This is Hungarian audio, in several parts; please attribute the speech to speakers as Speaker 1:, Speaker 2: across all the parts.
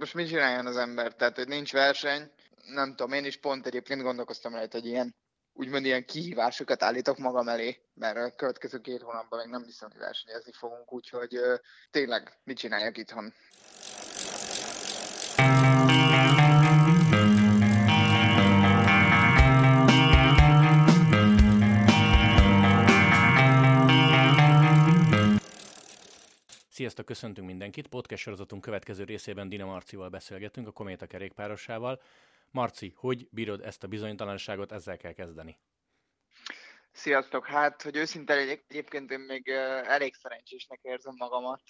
Speaker 1: most mit csináljon az ember? Tehát, hogy nincs verseny, nem tudom, én is pont egyébként gondolkoztam rajta, hogy ilyen úgymond ilyen kihívásokat állítok magam elé, mert a következő két hónapban még nem hiszem, hogy versenyezni fogunk, úgyhogy ö, tényleg mit csináljak itthon.
Speaker 2: Sziasztok, köszöntünk mindenkit! Podcast sorozatunk következő részében Dina Marcival beszélgetünk, a Kométa kerékpárosával. Marci, hogy bírod ezt a bizonytalanságot, ezzel kell kezdeni?
Speaker 1: Sziasztok! Hát, hogy őszinte legyek, egyébként én még elég szerencsésnek érzem magamat,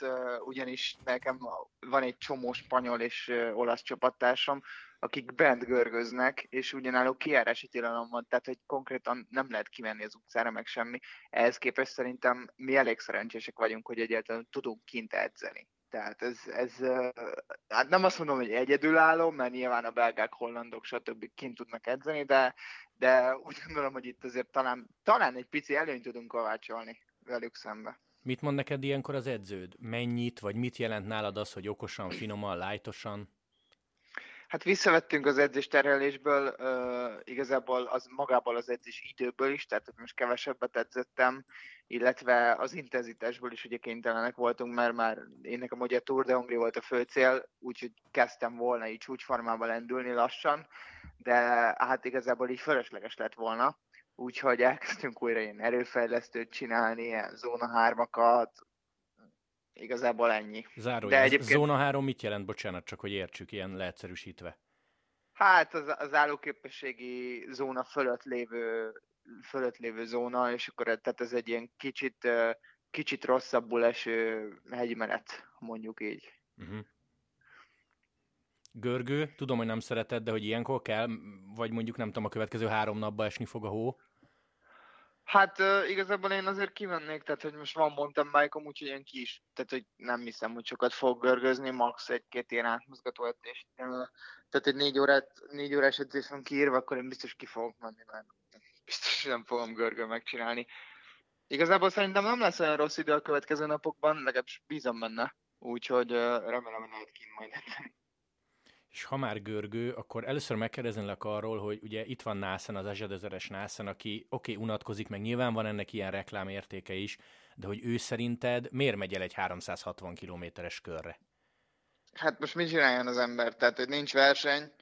Speaker 1: ugyanis nekem van egy csomó spanyol és olasz csapattársam, akik bent görgöznek, és ugyanálló kiárási tilalom van, tehát hogy konkrétan nem lehet kimenni az utcára, meg semmi. Ehhez képest szerintem mi elég szerencsések vagyunk, hogy egyáltalán tudunk kint edzeni. Tehát ez, ez hát nem azt mondom, hogy egyedülálló, mert nyilván a belgák, hollandok, stb. kint tudnak edzeni, de, de úgy gondolom, hogy itt azért talán, talán egy pici előnyt tudunk kovácsolni velük szembe.
Speaker 2: Mit mond neked ilyenkor az edződ? Mennyit, vagy mit jelent nálad az, hogy okosan, finoman, lájtosan?
Speaker 1: Hát visszavettünk az edzésterhelésből, uh, igazából az magából az edzés időből is, tehát most kevesebbet edzettem, illetve az intenzitásból is ugye kénytelenek voltunk, mert már én nekem ugye Tour de Hongri volt a fő cél, úgyhogy kezdtem volna így csúcsformában lendülni lassan, de hát igazából így fölösleges lett volna, úgyhogy elkezdtünk újra ilyen erőfejlesztőt csinálni, ilyen zóna hármakat, Igazából ennyi.
Speaker 2: Zárójel. De egyébként... Zóna 3 mit jelent, bocsánat, csak hogy értsük, ilyen leegyszerűsítve?
Speaker 1: Hát az, az állóképességi zóna fölött lévő, fölött lévő zóna, és akkor tehát ez egy ilyen kicsit, kicsit rosszabbul eső hegyi menet, mondjuk így. Uh-huh.
Speaker 2: Görgő, tudom, hogy nem szereted, de hogy ilyenkor kell, vagy mondjuk nem tudom, a következő három napba esni fog a hó?
Speaker 1: Hát uh, igazából én azért kivennék, tehát hogy most van mountain bike úgyhogy én ki is, tehát hogy nem hiszem, hogy sokat fog görgözni, max. egy-két ilyen átmozgató edzést. Uh, tehát egy négy, órát, négy órás edzés van kiírva, akkor én biztos ki fogok menni, mert biztos nem fogom görgő megcsinálni. Igazából szerintem nem lesz olyan rossz idő a következő napokban, legalábbis bízom benne, úgyhogy uh, remélem, hogy lehet kint majd edzeni.
Speaker 2: És ha már görgő, akkor először megkérdeznélek arról, hogy ugye itt van Nászen, az ezredes Nászen, aki oké, okay, unatkozik, meg nyilván van ennek ilyen reklámértéke is, de hogy ő szerinted miért megy el egy 360 kilométeres körre?
Speaker 1: Hát most mit csináljon az ember? Tehát, hogy nincs verseny,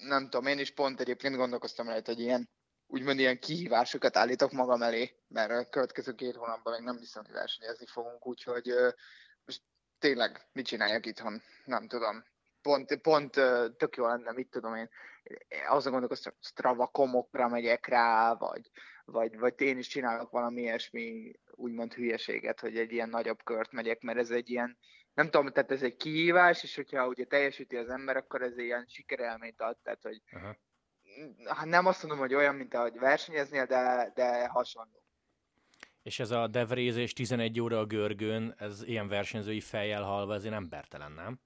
Speaker 1: nem tudom, én is pont egyébként gondolkoztam rajta, hogy ilyen úgymond ilyen kihívásokat állítok magam elé, mert a következő két hónapban még nem hiszem, hogy versenyezni fogunk, úgyhogy most tényleg mit csináljak itthon? Nem tudom pont, pont tök jó lenne, mit tudom én, azon gondolkoztam, Strava komokra megyek rá, vagy, vagy, vagy én is csinálok valami ilyesmi úgymond hülyeséget, hogy egy ilyen nagyobb kört megyek, mert ez egy ilyen, nem tudom, tehát ez egy kihívás, és hogyha ugye teljesíti az ember, akkor ez ilyen sikerelményt ad, tehát hogy Aha. Hát nem azt mondom, hogy olyan, mint ahogy versenyeznél, de, de hasonló.
Speaker 2: És ez a devrézés 11 óra a görgőn, ez ilyen versenyzői fejjel halva, ezért embertelen, nem?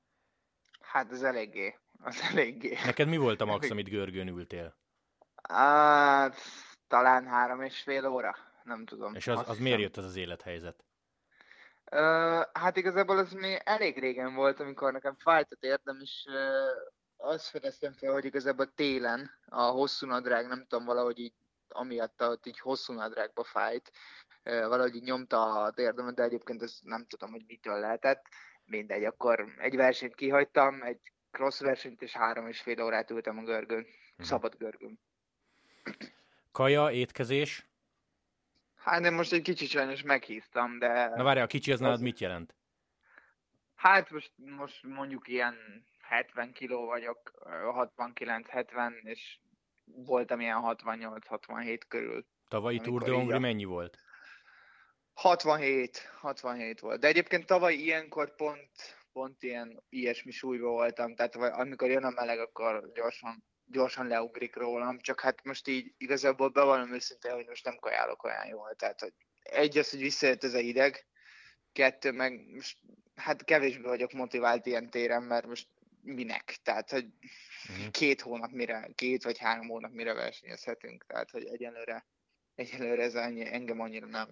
Speaker 1: Hát ez eléggé. Az eléggé.
Speaker 2: Neked mi volt a max, amit görgőn ültél?
Speaker 1: Hát, talán három és fél óra. Nem tudom.
Speaker 2: És az, az miért jött az az élethelyzet?
Speaker 1: Uh, hát igazából az még elég régen volt, amikor nekem fájt a térdem, és uh, azt fedeztem fel, hogy igazából télen a hosszú nadrág, nem tudom, valahogy így amiatt ott így hosszú nadrágba fájt, uh, valahogy így nyomta a térdemet, de egyébként ezt nem tudom, hogy mitől lehetett mindegy, akkor egy versenyt kihagytam, egy cross versenyt, és három és fél órát ültem a görgön, hmm. szabad görgön.
Speaker 2: Kaja, étkezés?
Speaker 1: Hát én most egy kicsit sajnos meghíztam, de...
Speaker 2: Na várj, a kicsi az nálad mit jelent?
Speaker 1: Hát most, most mondjuk ilyen 70 kiló vagyok, 69-70, és voltam ilyen 68-67 körül.
Speaker 2: Tavalyi Tour de Hongri mennyi volt?
Speaker 1: 67, 67 volt. De egyébként tavaly ilyenkor pont, pont ilyen ilyesmi súlyban voltam, tehát amikor jön a meleg, akkor gyorsan, gyorsan leugrik rólam, csak hát most így igazából bevallom őszintén, hogy most nem kajálok olyan jól, tehát hogy egy az, hogy visszajött ez a ideg, kettő meg most hát kevésbé vagyok motivált ilyen téren, mert most minek, tehát hogy uh-huh. két hónap mire, két vagy három hónap mire versenyezhetünk, tehát hogy egyelőre, egyelőre ez annyi, engem annyira nem,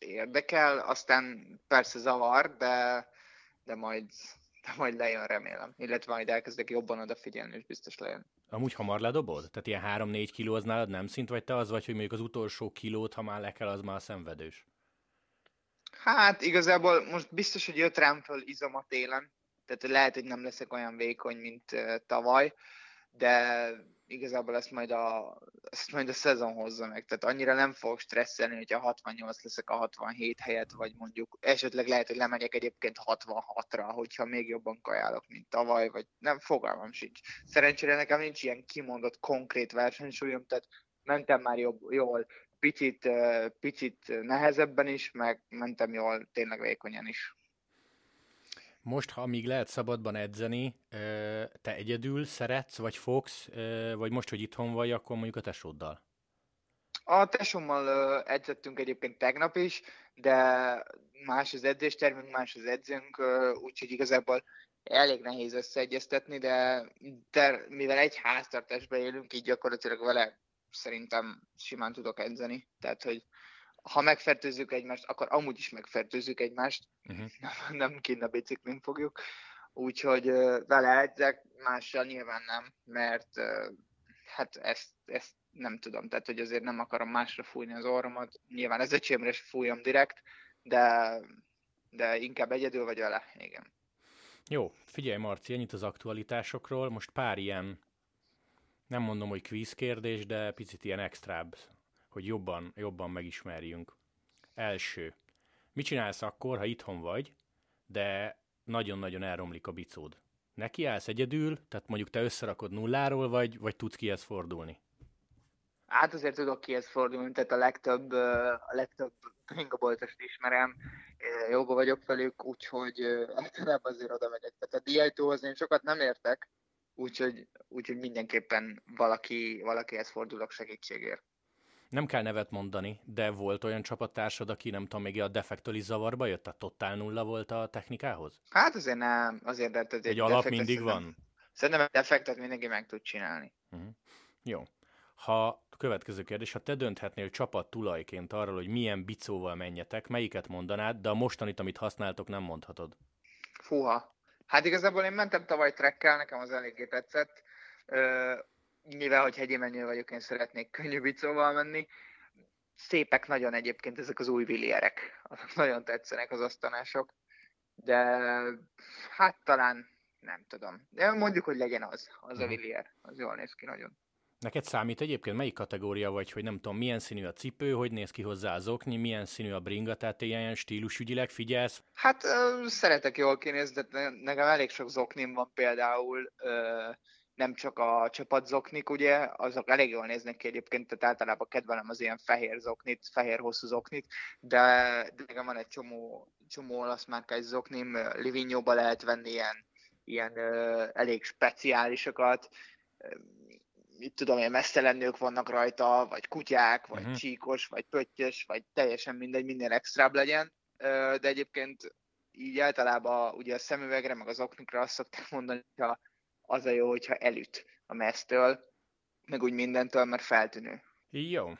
Speaker 1: érdekel, aztán persze zavar, de, de majd, de majd lejön remélem, illetve majd elkezdek jobban odafigyelni, és biztos lejön.
Speaker 2: Amúgy hamar ledobod? Tehát ilyen 3-4 kiló az nálad nem szint, vagy te az vagy, hogy mondjuk az utolsó kilót, ha már le kell, az már szenvedős?
Speaker 1: Hát igazából most biztos, hogy jött rám föl izom a télen, tehát lehet, hogy nem leszek olyan vékony, mint uh, tavaly, de igazából ezt majd, a, ezt majd a szezon hozza meg. Tehát annyira nem fogok stresszelni, hogyha 68 leszek a 67 helyet, vagy mondjuk esetleg lehet, hogy lemegyek egyébként 66-ra, hogyha még jobban kajálok, mint tavaly, vagy nem, fogalmam sincs. Szerencsére nekem nincs ilyen kimondott konkrét versenysúlyom, tehát mentem már jobb, jól, picit, picit nehezebben is, meg mentem jól, tényleg vékonyan is.
Speaker 2: Most, ha még lehet szabadban edzeni, te egyedül szeretsz, vagy fogsz, vagy most, hogy itthon vagy, akkor mondjuk a tesóddal?
Speaker 1: A tesómmal edzettünk egyébként tegnap is, de más az edzéstermünk, más az edzőnk, úgyhogy igazából elég nehéz összeegyeztetni, de, de mivel egy háztartásban élünk, így gyakorlatilag vele szerintem simán tudok edzeni. Tehát, hogy ha megfertőzzük egymást, akkor amúgy is megfertőzzük egymást, uh-huh. nem, nem kéne biciklin fogjuk, úgyhogy vele edzek, mással nyilván nem, mert hát ezt, ezt nem tudom, tehát hogy azért nem akarom másra fújni az orromat, nyilván ez öcsémre is fújom direkt, de, de inkább egyedül vagy vele, igen.
Speaker 2: Jó, figyelj Marci, ennyit az aktualitásokról, most pár ilyen, nem mondom, hogy kvíz kérdés, de picit ilyen extrább hogy jobban, jobban megismerjünk. Első. Mit csinálsz akkor, ha itthon vagy, de nagyon-nagyon elromlik a bicód? Neki állsz egyedül, tehát mondjuk te összerakod nulláról, vagy, vagy tudsz kihez fordulni?
Speaker 1: Hát azért tudok kihez fordulni, tehát a legtöbb, a legtöbb bringaboltost ismerem, jóba vagyok velük, úgyhogy általában azért oda megyek. Tehát a diájtóhoz én sokat nem értek, úgyhogy, úgyhogy mindenképpen valaki, valakihez fordulok segítségért
Speaker 2: nem kell nevet mondani, de volt olyan csapattársad, aki nem tudom, még a defektől zavarba jött, tehát totál nulla volt a technikához?
Speaker 1: Hát azért nem, azért de
Speaker 2: egy, egy alap mindig van?
Speaker 1: Szerintem egy defektet mindenki meg tud csinálni.
Speaker 2: Uh-huh. Jó. Ha következő kérdés, ha te dönthetnél csapat tulajként arról, hogy milyen bicóval menjetek, melyiket mondanád, de a mostanit, amit használtok, nem mondhatod?
Speaker 1: Fúha. Hát igazából én mentem tavaly trekkel, nekem az eléggé tetszett mivel hogy hegyi menő vagyok, én szeretnék könnyű bicóval menni. Szépek nagyon egyébként ezek az új villierek, azok nagyon tetszenek az asztanások, de hát talán nem tudom. De mondjuk, hogy legyen az, az a mhm. villier, az jól néz ki nagyon.
Speaker 2: Neked számít egyébként melyik kategória vagy, hogy nem tudom, milyen színű a cipő, hogy néz ki hozzá az okni, milyen színű a bringa, tehát ilyen stílusügyileg figyelsz?
Speaker 1: Hát ö, szeretek jól kinézni, de nekem elég sok zoknim van például, ö, nem csak a csapatzoknik, ugye, azok elég jól néznek ki egyébként, tehát általában kedvelem az ilyen fehér zoknit, fehér hosszú zoknit, de, de nekem van egy csomó, csomó olasz márkás zoknim, Livigno-ba lehet venni ilyen, ilyen uh, elég speciálisokat, mit tudom én, mesztelennők vannak rajta, vagy kutyák, vagy uh-huh. csíkos, vagy pöttyös, vagy teljesen mindegy, minél extrább legyen, de egyébként így általában ugye a szemüvegre, meg az oknikra azt szokták mondani, hogy az a jó, hogyha elüt a mesztől, meg úgy mindentől, mert feltűnő.
Speaker 2: Jó.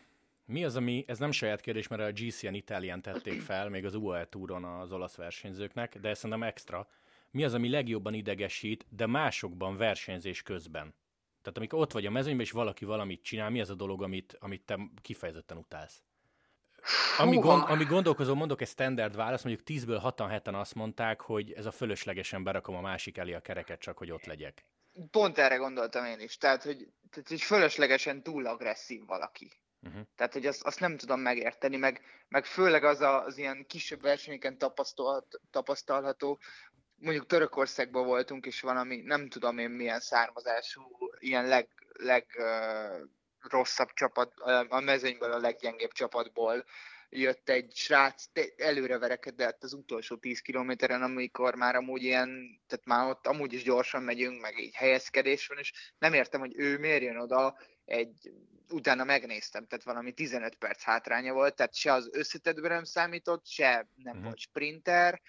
Speaker 2: Mi az, ami, ez nem saját kérdés, mert a GCN Italian tették fel, még az UAE túron az olasz versenyzőknek, de szerintem extra. Mi az, ami legjobban idegesít, de másokban versenyzés közben? Tehát amikor ott vagy a mezőnyben, és valaki valamit csinál, mi az a dolog, amit, amit te kifejezetten utálsz? Ami, gond, ami gondolkozom, mondok egy standard választ, mondjuk 10-ből 6 7 azt mondták, hogy ez a fölöslegesen berakom a másik elé a kereket, csak hogy ott legyek
Speaker 1: pont erre gondoltam én is. Tehát, hogy, tehát, hogy fölöslegesen túl agresszív valaki. Uh-huh. Tehát, hogy azt, azt nem tudom megérteni, meg, meg főleg az a, az ilyen kisebb versenyeken tapasztalt, tapasztalható, mondjuk Törökországban voltunk, és valami, nem tudom én milyen származású, ilyen leg, leg uh, rosszabb csapat, a mezőnyből a leggyengébb csapatból jött egy srác, előre verekedett az utolsó 10 kilométeren, amikor már amúgy ilyen, tehát már ott amúgy is gyorsan megyünk, meg így helyezkedés van, és nem értem, hogy ő miért jön oda egy, utána megnéztem, tehát valami 15 perc hátránya volt, tehát se az összetettben nem számított, se nem uh-huh. volt sprinter,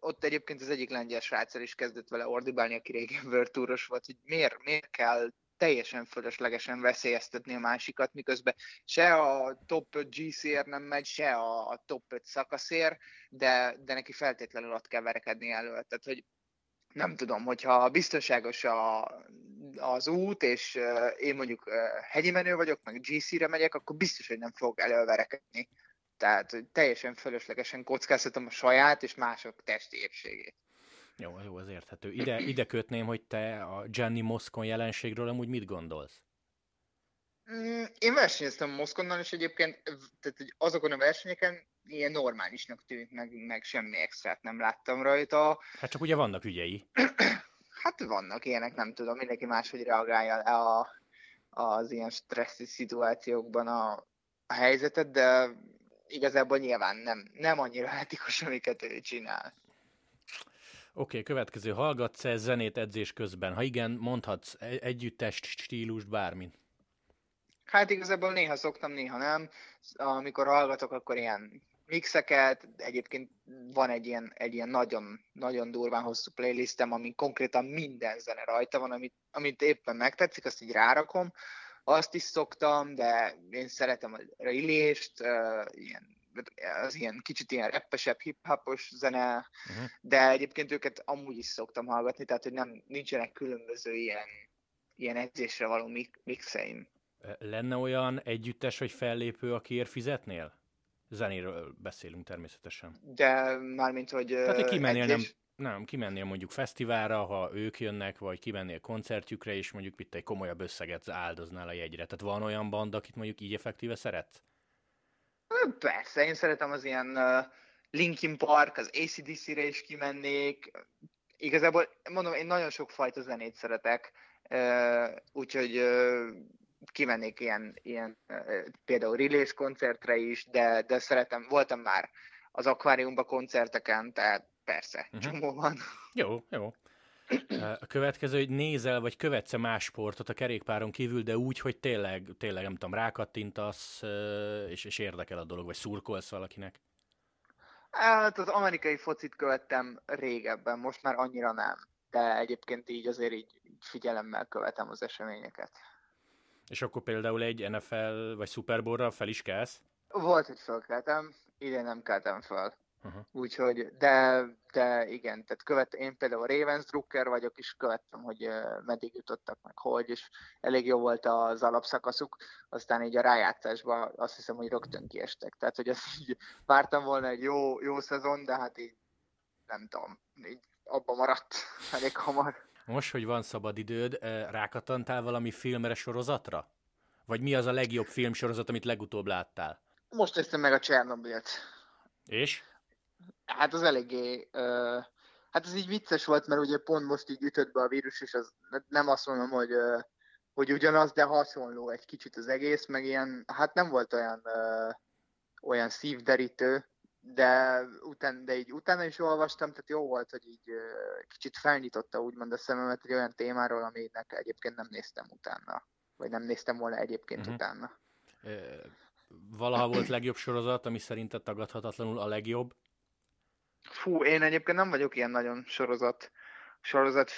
Speaker 1: ott egyébként az egyik lengyel sráccal is kezdett vele ordibálni, aki régen World volt, hogy miért, miért kell teljesen fölöslegesen veszélyeztetni a másikat, miközben se a top 5 GCR nem megy, se a top 5 szakaszér, de, de neki feltétlenül ott kell verekedni elő. Tehát, hogy nem tudom, hogyha biztonságos a, az út, és uh, én mondjuk uh, hegyi menő vagyok, meg GC-re megyek, akkor biztos, hogy nem fog előverekedni. Tehát hogy teljesen fölöslegesen kockáztatom a saját és mások testi épségét.
Speaker 2: Jó, jó, az érthető. Ide, ide kötném, hogy te a Gianni Moscon jelenségről amúgy mit gondolsz?
Speaker 1: Mm, én versenyeztem Moszkonnal, és egyébként tehát, hogy azokon a versenyeken ilyen normálisnak tűnt, meg, meg semmi extrát nem láttam rajta.
Speaker 2: Hát csak ugye vannak ügyei.
Speaker 1: hát vannak ilyenek, nem tudom, mindenki máshogy reagálja a, az ilyen stresszi szituációkban a, a helyzetet, de igazából nyilván nem, nem annyira etikus, amiket ő csinál.
Speaker 2: Okay, következő. Hallgatsz-e zenét edzés közben? Ha igen, mondhatsz együttes stílust, bármit.
Speaker 1: Hát igazából néha szoktam, néha nem. Amikor hallgatok, akkor ilyen mixeket, egyébként van egy ilyen, egy ilyen nagyon, nagyon durván hosszú playlistem, ami konkrétan minden zene rajta van, amit, amit éppen megtetszik, azt így rárakom. Azt is szoktam, de én szeretem a rillést, uh, ilyen az ilyen kicsit ilyen reppesebb, hip-hopos zene, uh-huh. de egyébként őket amúgy is szoktam hallgatni, tehát hogy nem, nincsenek különböző ilyen, ilyen edzésre való mixeim.
Speaker 2: Lenne olyan együttes vagy fellépő, akiért fizetnél? Zenéről beszélünk természetesen.
Speaker 1: De mármint, hogy
Speaker 2: Tehát, hogy kimennél, nem, nem, kimennél mondjuk fesztiválra, ha ők jönnek, vagy kimennél koncertjükre, és mondjuk itt egy komolyabb összeget áldoznál a jegyre. Tehát van olyan band, akit mondjuk így effektíve szeretsz?
Speaker 1: Persze, én szeretem az ilyen Linkin Park, az ACDC-re is kimennék. Igazából, mondom, én nagyon sok fajta zenét szeretek, úgyhogy kimennék ilyen, ilyen például release koncertre is, de, de szeretem, voltam már az akváriumban koncerteken, tehát persze, uh-huh. csomó van.
Speaker 2: Jó, jó. A következő, hogy nézel, vagy követsz más sportot a kerékpáron kívül, de úgy, hogy tényleg, tényleg nem tudom, rákattintasz, és, és érdekel a dolog, vagy szurkolsz valakinek?
Speaker 1: Hát az amerikai focit követtem régebben, most már annyira nem. De egyébként így azért így figyelemmel követem az eseményeket.
Speaker 2: És akkor például egy NFL vagy Super Bowl-ra fel is kelsz?
Speaker 1: Volt, hogy felkeltem, idén nem keltem fel. Uh-huh. Úgyhogy, de, de igen, tehát követ, én például Ravens Drucker vagyok, és követtem, hogy meddig jutottak meg, hogy, és elég jó volt az alapszakaszuk, aztán így a rájátszásban azt hiszem, hogy rögtön kiestek. Tehát, hogy azt így vártam volna egy jó, jó szezon, de hát így nem tudom, így abba maradt elég hamar.
Speaker 2: Most, hogy van szabad időd, rákatantál valami filmre, sorozatra? Vagy mi az a legjobb filmsorozat, amit legutóbb láttál?
Speaker 1: Most néztem meg a Csernobylt.
Speaker 2: És?
Speaker 1: Hát az eléggé... Uh, hát ez így vicces volt, mert ugye pont most így ütött be a vírus, és az nem azt mondom, hogy, uh, hogy ugyanaz, de hasonló egy kicsit az egész, meg ilyen, hát nem volt olyan, uh, olyan szívderítő, de, után, de így utána is olvastam, tehát jó volt, hogy így kicsit felnyitotta úgymond a szememet egy olyan témáról, aminek egyébként nem néztem utána, vagy nem néztem volna egyébként uh-huh. utána.
Speaker 2: Valaha volt legjobb sorozat, ami szerinted tagadhatatlanul a legjobb?
Speaker 1: Fú, én egyébként nem vagyok ilyen nagyon sorozat, sorozat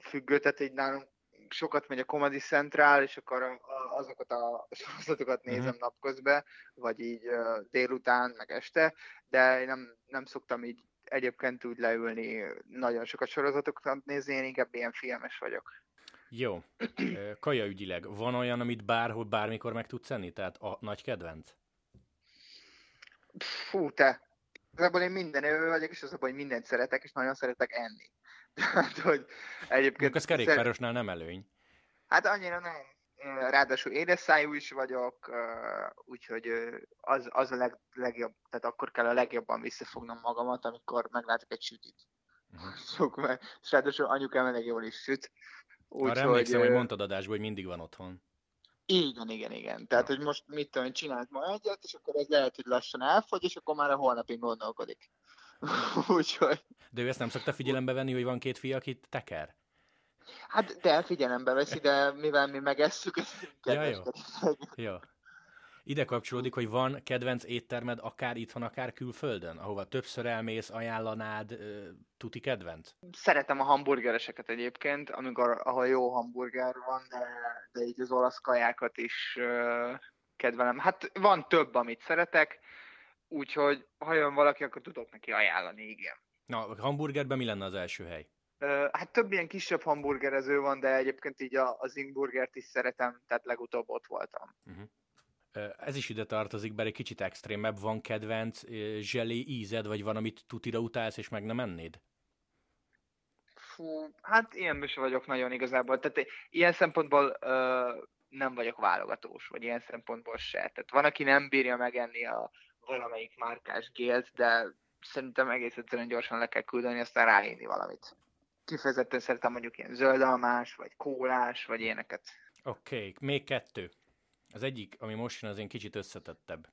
Speaker 1: függő, tehát így nálunk sokat megy a Comedy Central, és akkor azokat a sorozatokat mhm. nézem uh-huh. napközben, vagy így délután, meg este, de én nem, nem szoktam így egyébként úgy leülni nagyon sokat sorozatokat nézni, én inkább ilyen filmes vagyok.
Speaker 2: Jó. Kaja ügyileg, van olyan, amit bárhol, bármikor meg tudsz enni? Tehát a nagy kedvenc?
Speaker 1: Fú, te. Igazából én minden ő vagyok, és az a hogy mindent szeretek, és nagyon szeretek enni.
Speaker 2: Tehát, hogy egyébként... Ez kerékpárosnál nem előny.
Speaker 1: Hát annyira nem. Ráadásul édes szájú is vagyok, úgyhogy az, az a leg, legjobb, tehát akkor kell a legjobban visszafognom magamat, amikor meglátok egy sütit. Uh-huh. És ráadásul anyukám elég jól is süt.
Speaker 2: Úgy, Arra emlékszem, hogy, hogy mondtad adásból, hogy mindig van otthon.
Speaker 1: Igen, igen, igen. Tehát, hogy most mit tudom, csinált ma egyet, és akkor ez lehet, hogy lassan elfogy, és akkor már a holnapig gondolkodik. Úgyhogy...
Speaker 2: De ő ezt nem szokta figyelembe venni, hogy van két fia, akit teker?
Speaker 1: Hát de figyelembe veszi, de mivel mi megesszük, ezt
Speaker 2: ja, jó. jó. Ide kapcsolódik, hogy van kedvenc éttermed akár itthon, akár külföldön, ahova többször elmész, ajánlanád, tuti kedvenc?
Speaker 1: Szeretem a hamburgereseket egyébként, amikor, ahol jó hamburger van, de, de így az olasz kajákat is kedvelem. Hát van több, amit szeretek, Úgyhogy, ha jön valaki, akkor tudok neki ajánlani, igen.
Speaker 2: Na, a hamburgerben mi lenne az első hely?
Speaker 1: hát több ilyen kisebb hamburgerező van, de egyébként így a, az Ingburgert is szeretem, tehát legutóbb ott voltam. Uh-huh.
Speaker 2: Ez is ide tartozik, bár egy kicsit extrémebb van kedvenc zselé ízed, vagy van, amit tutira utálsz, és meg nem ennéd?
Speaker 1: Fú, hát ilyenből sem vagyok nagyon igazából. Tehát ilyen szempontból uh, nem vagyok válogatós, vagy ilyen szempontból se. Tehát van, aki nem bírja megenni a valamelyik márkás gélt, de szerintem egész egyszerűen gyorsan le kell küldeni, aztán ráírni valamit. Kifejezetten szeretem mondjuk ilyen zöldalmás, vagy kólás, vagy ilyeneket.
Speaker 2: Oké, okay. még kettő. Az egyik, ami most jön, az én kicsit összetettebb.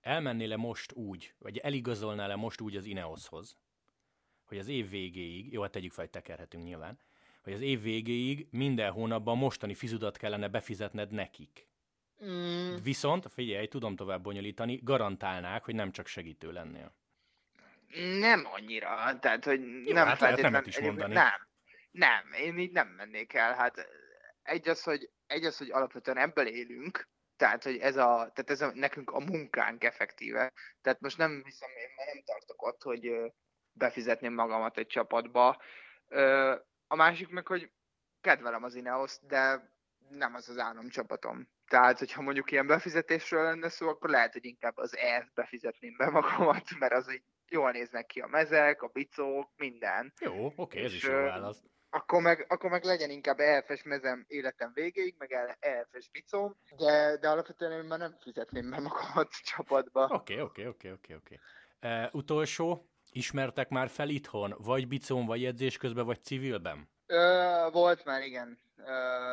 Speaker 2: Elmennél le most úgy, vagy eligazolnál le most úgy az Ineoshoz, hogy az év végéig, jó, hát tegyük fel, hogy tekerhetünk nyilván, hogy az év végéig minden hónapban mostani fizudat kellene befizetned nekik. Mm. Viszont, figyelj, tudom tovább bonyolítani, garantálnák, hogy nem csak segítő lennél.
Speaker 1: Nem annyira, tehát, hogy
Speaker 2: Jó,
Speaker 1: nem
Speaker 2: hát feltétlenül... is mondani.
Speaker 1: Nem, nem, én így nem mennék el. Hát egy az, hogy, egy az, hogy alapvetően ebből élünk, tehát, hogy ez a, tehát ez a, nekünk a munkánk effektíve. Tehát most nem hiszem, én már nem tartok ott, hogy befizetném magamat egy csapatba. A másik meg, hogy kedvelem az Ineos, de nem az az álomcsapatom. Tehát, hogyha mondjuk ilyen befizetésről lenne szó, akkor lehet, hogy inkább az EF befizetném be magamat, mert az egy jól néznek ki a mezek, a bicók, minden.
Speaker 2: Jó, oké, ez is jó válasz.
Speaker 1: Akkor meg, akkor meg legyen inkább EF-es mezem életem végéig, meg EF-es bicóm, de, de alapvetően én már nem fizetném be magamat csapatba.
Speaker 2: Oké, oké, oké, oké, oké. Utolsó, ismertek már fel itthon, vagy bicón, vagy edzés közben, vagy civilben?
Speaker 1: Ö, volt már, igen. Ö,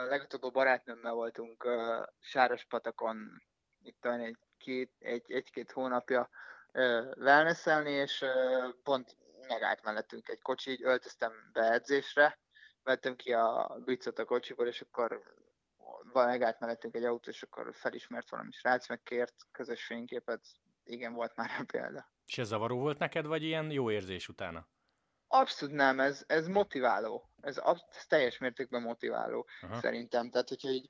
Speaker 1: legutóbb a barátnőmmel voltunk ö, Sárospatakon, itt egy, két, egy, egy-két hónapja wellnesselni, és pont megállt mellettünk egy kocsi, így öltöztem be edzésre, vettem ki a bicot a kocsiból, és akkor megállt mellettünk egy autó, és akkor felismert valami srác, meg kért közös fényképet. Igen, volt már a példa.
Speaker 2: És ez zavaró volt neked, vagy ilyen jó érzés utána?
Speaker 1: Abszolút nem, ez, ez motiváló. Ez, ez teljes mértékben motiváló, Aha. szerintem. Tehát, hogyha így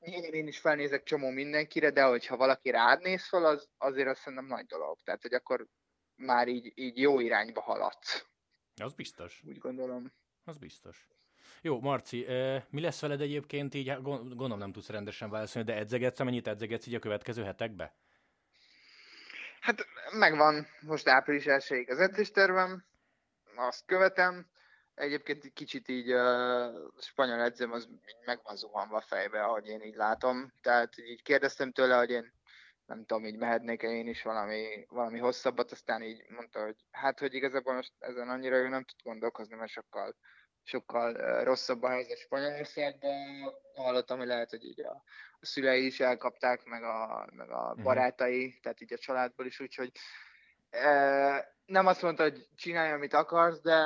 Speaker 1: nyilván én is felnézek csomó mindenkire, de hogyha valaki rád néz fel, az, azért azt szerintem nagy dolog. Tehát, hogy akkor már így, így jó irányba haladsz.
Speaker 2: Az biztos.
Speaker 1: Úgy gondolom.
Speaker 2: Az biztos. Jó, Marci, mi lesz veled egyébként így, hát gondolom nem tudsz rendesen válaszolni, de edzegetsz, amennyit edzegetsz így a következő hetekbe?
Speaker 1: Hát megvan most április 1 az edzéstervem, azt követem, Egyébként egy kicsit így a spanyol edzőm az meg van zuhanva fejbe, ahogy én így látom. Tehát így kérdeztem tőle, hogy én nem tudom, így mehetnék -e én is valami, valami hosszabbat, aztán így mondta, hogy hát, hogy igazából most ezen annyira ő nem tud gondolkozni, mert sokkal, sokkal rosszabb a helyzet Spanyolországban. Hallottam, hogy lehet, hogy így a, a szülei is elkapták, meg a, meg a mhm. barátai, mm. tehát így a családból is, úgyhogy uh, nem azt mondta, hogy csinálj, amit akarsz, de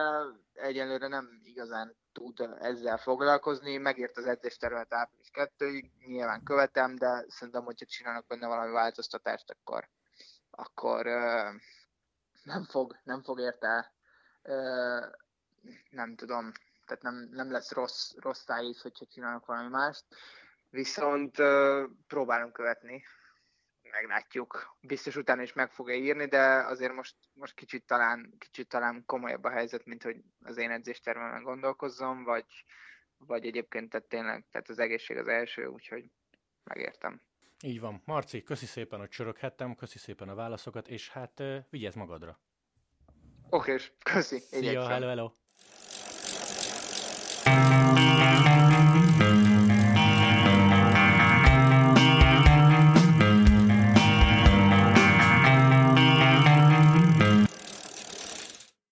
Speaker 1: egyelőre nem igazán tud ezzel foglalkozni. Megért az edzéstervet április 2-ig, nyilván követem, de szerintem, hogyha csinálnak benne valami változtatást, akkor, akkor uh, nem, fog, nem fog érte, uh, nem tudom, tehát nem, nem lesz rossz, rossz tájész, hogyha csinálnak valami mást. Viszont uh, próbálom követni meglátjuk. Biztos utána is meg fogja írni, de azért most, most kicsit, talán, kicsit talán komolyabb a helyzet, mint hogy az én edzéstervemen gondolkozzom, vagy, vagy egyébként tehát tényleg tehát az egészség az első, úgyhogy megértem.
Speaker 2: Így van. Marci, köszi szépen, hogy csöröghettem, köszi szépen a válaszokat, és hát vigyázz magadra.
Speaker 1: Oké, köszi.
Speaker 2: Szia, hello, hello. Música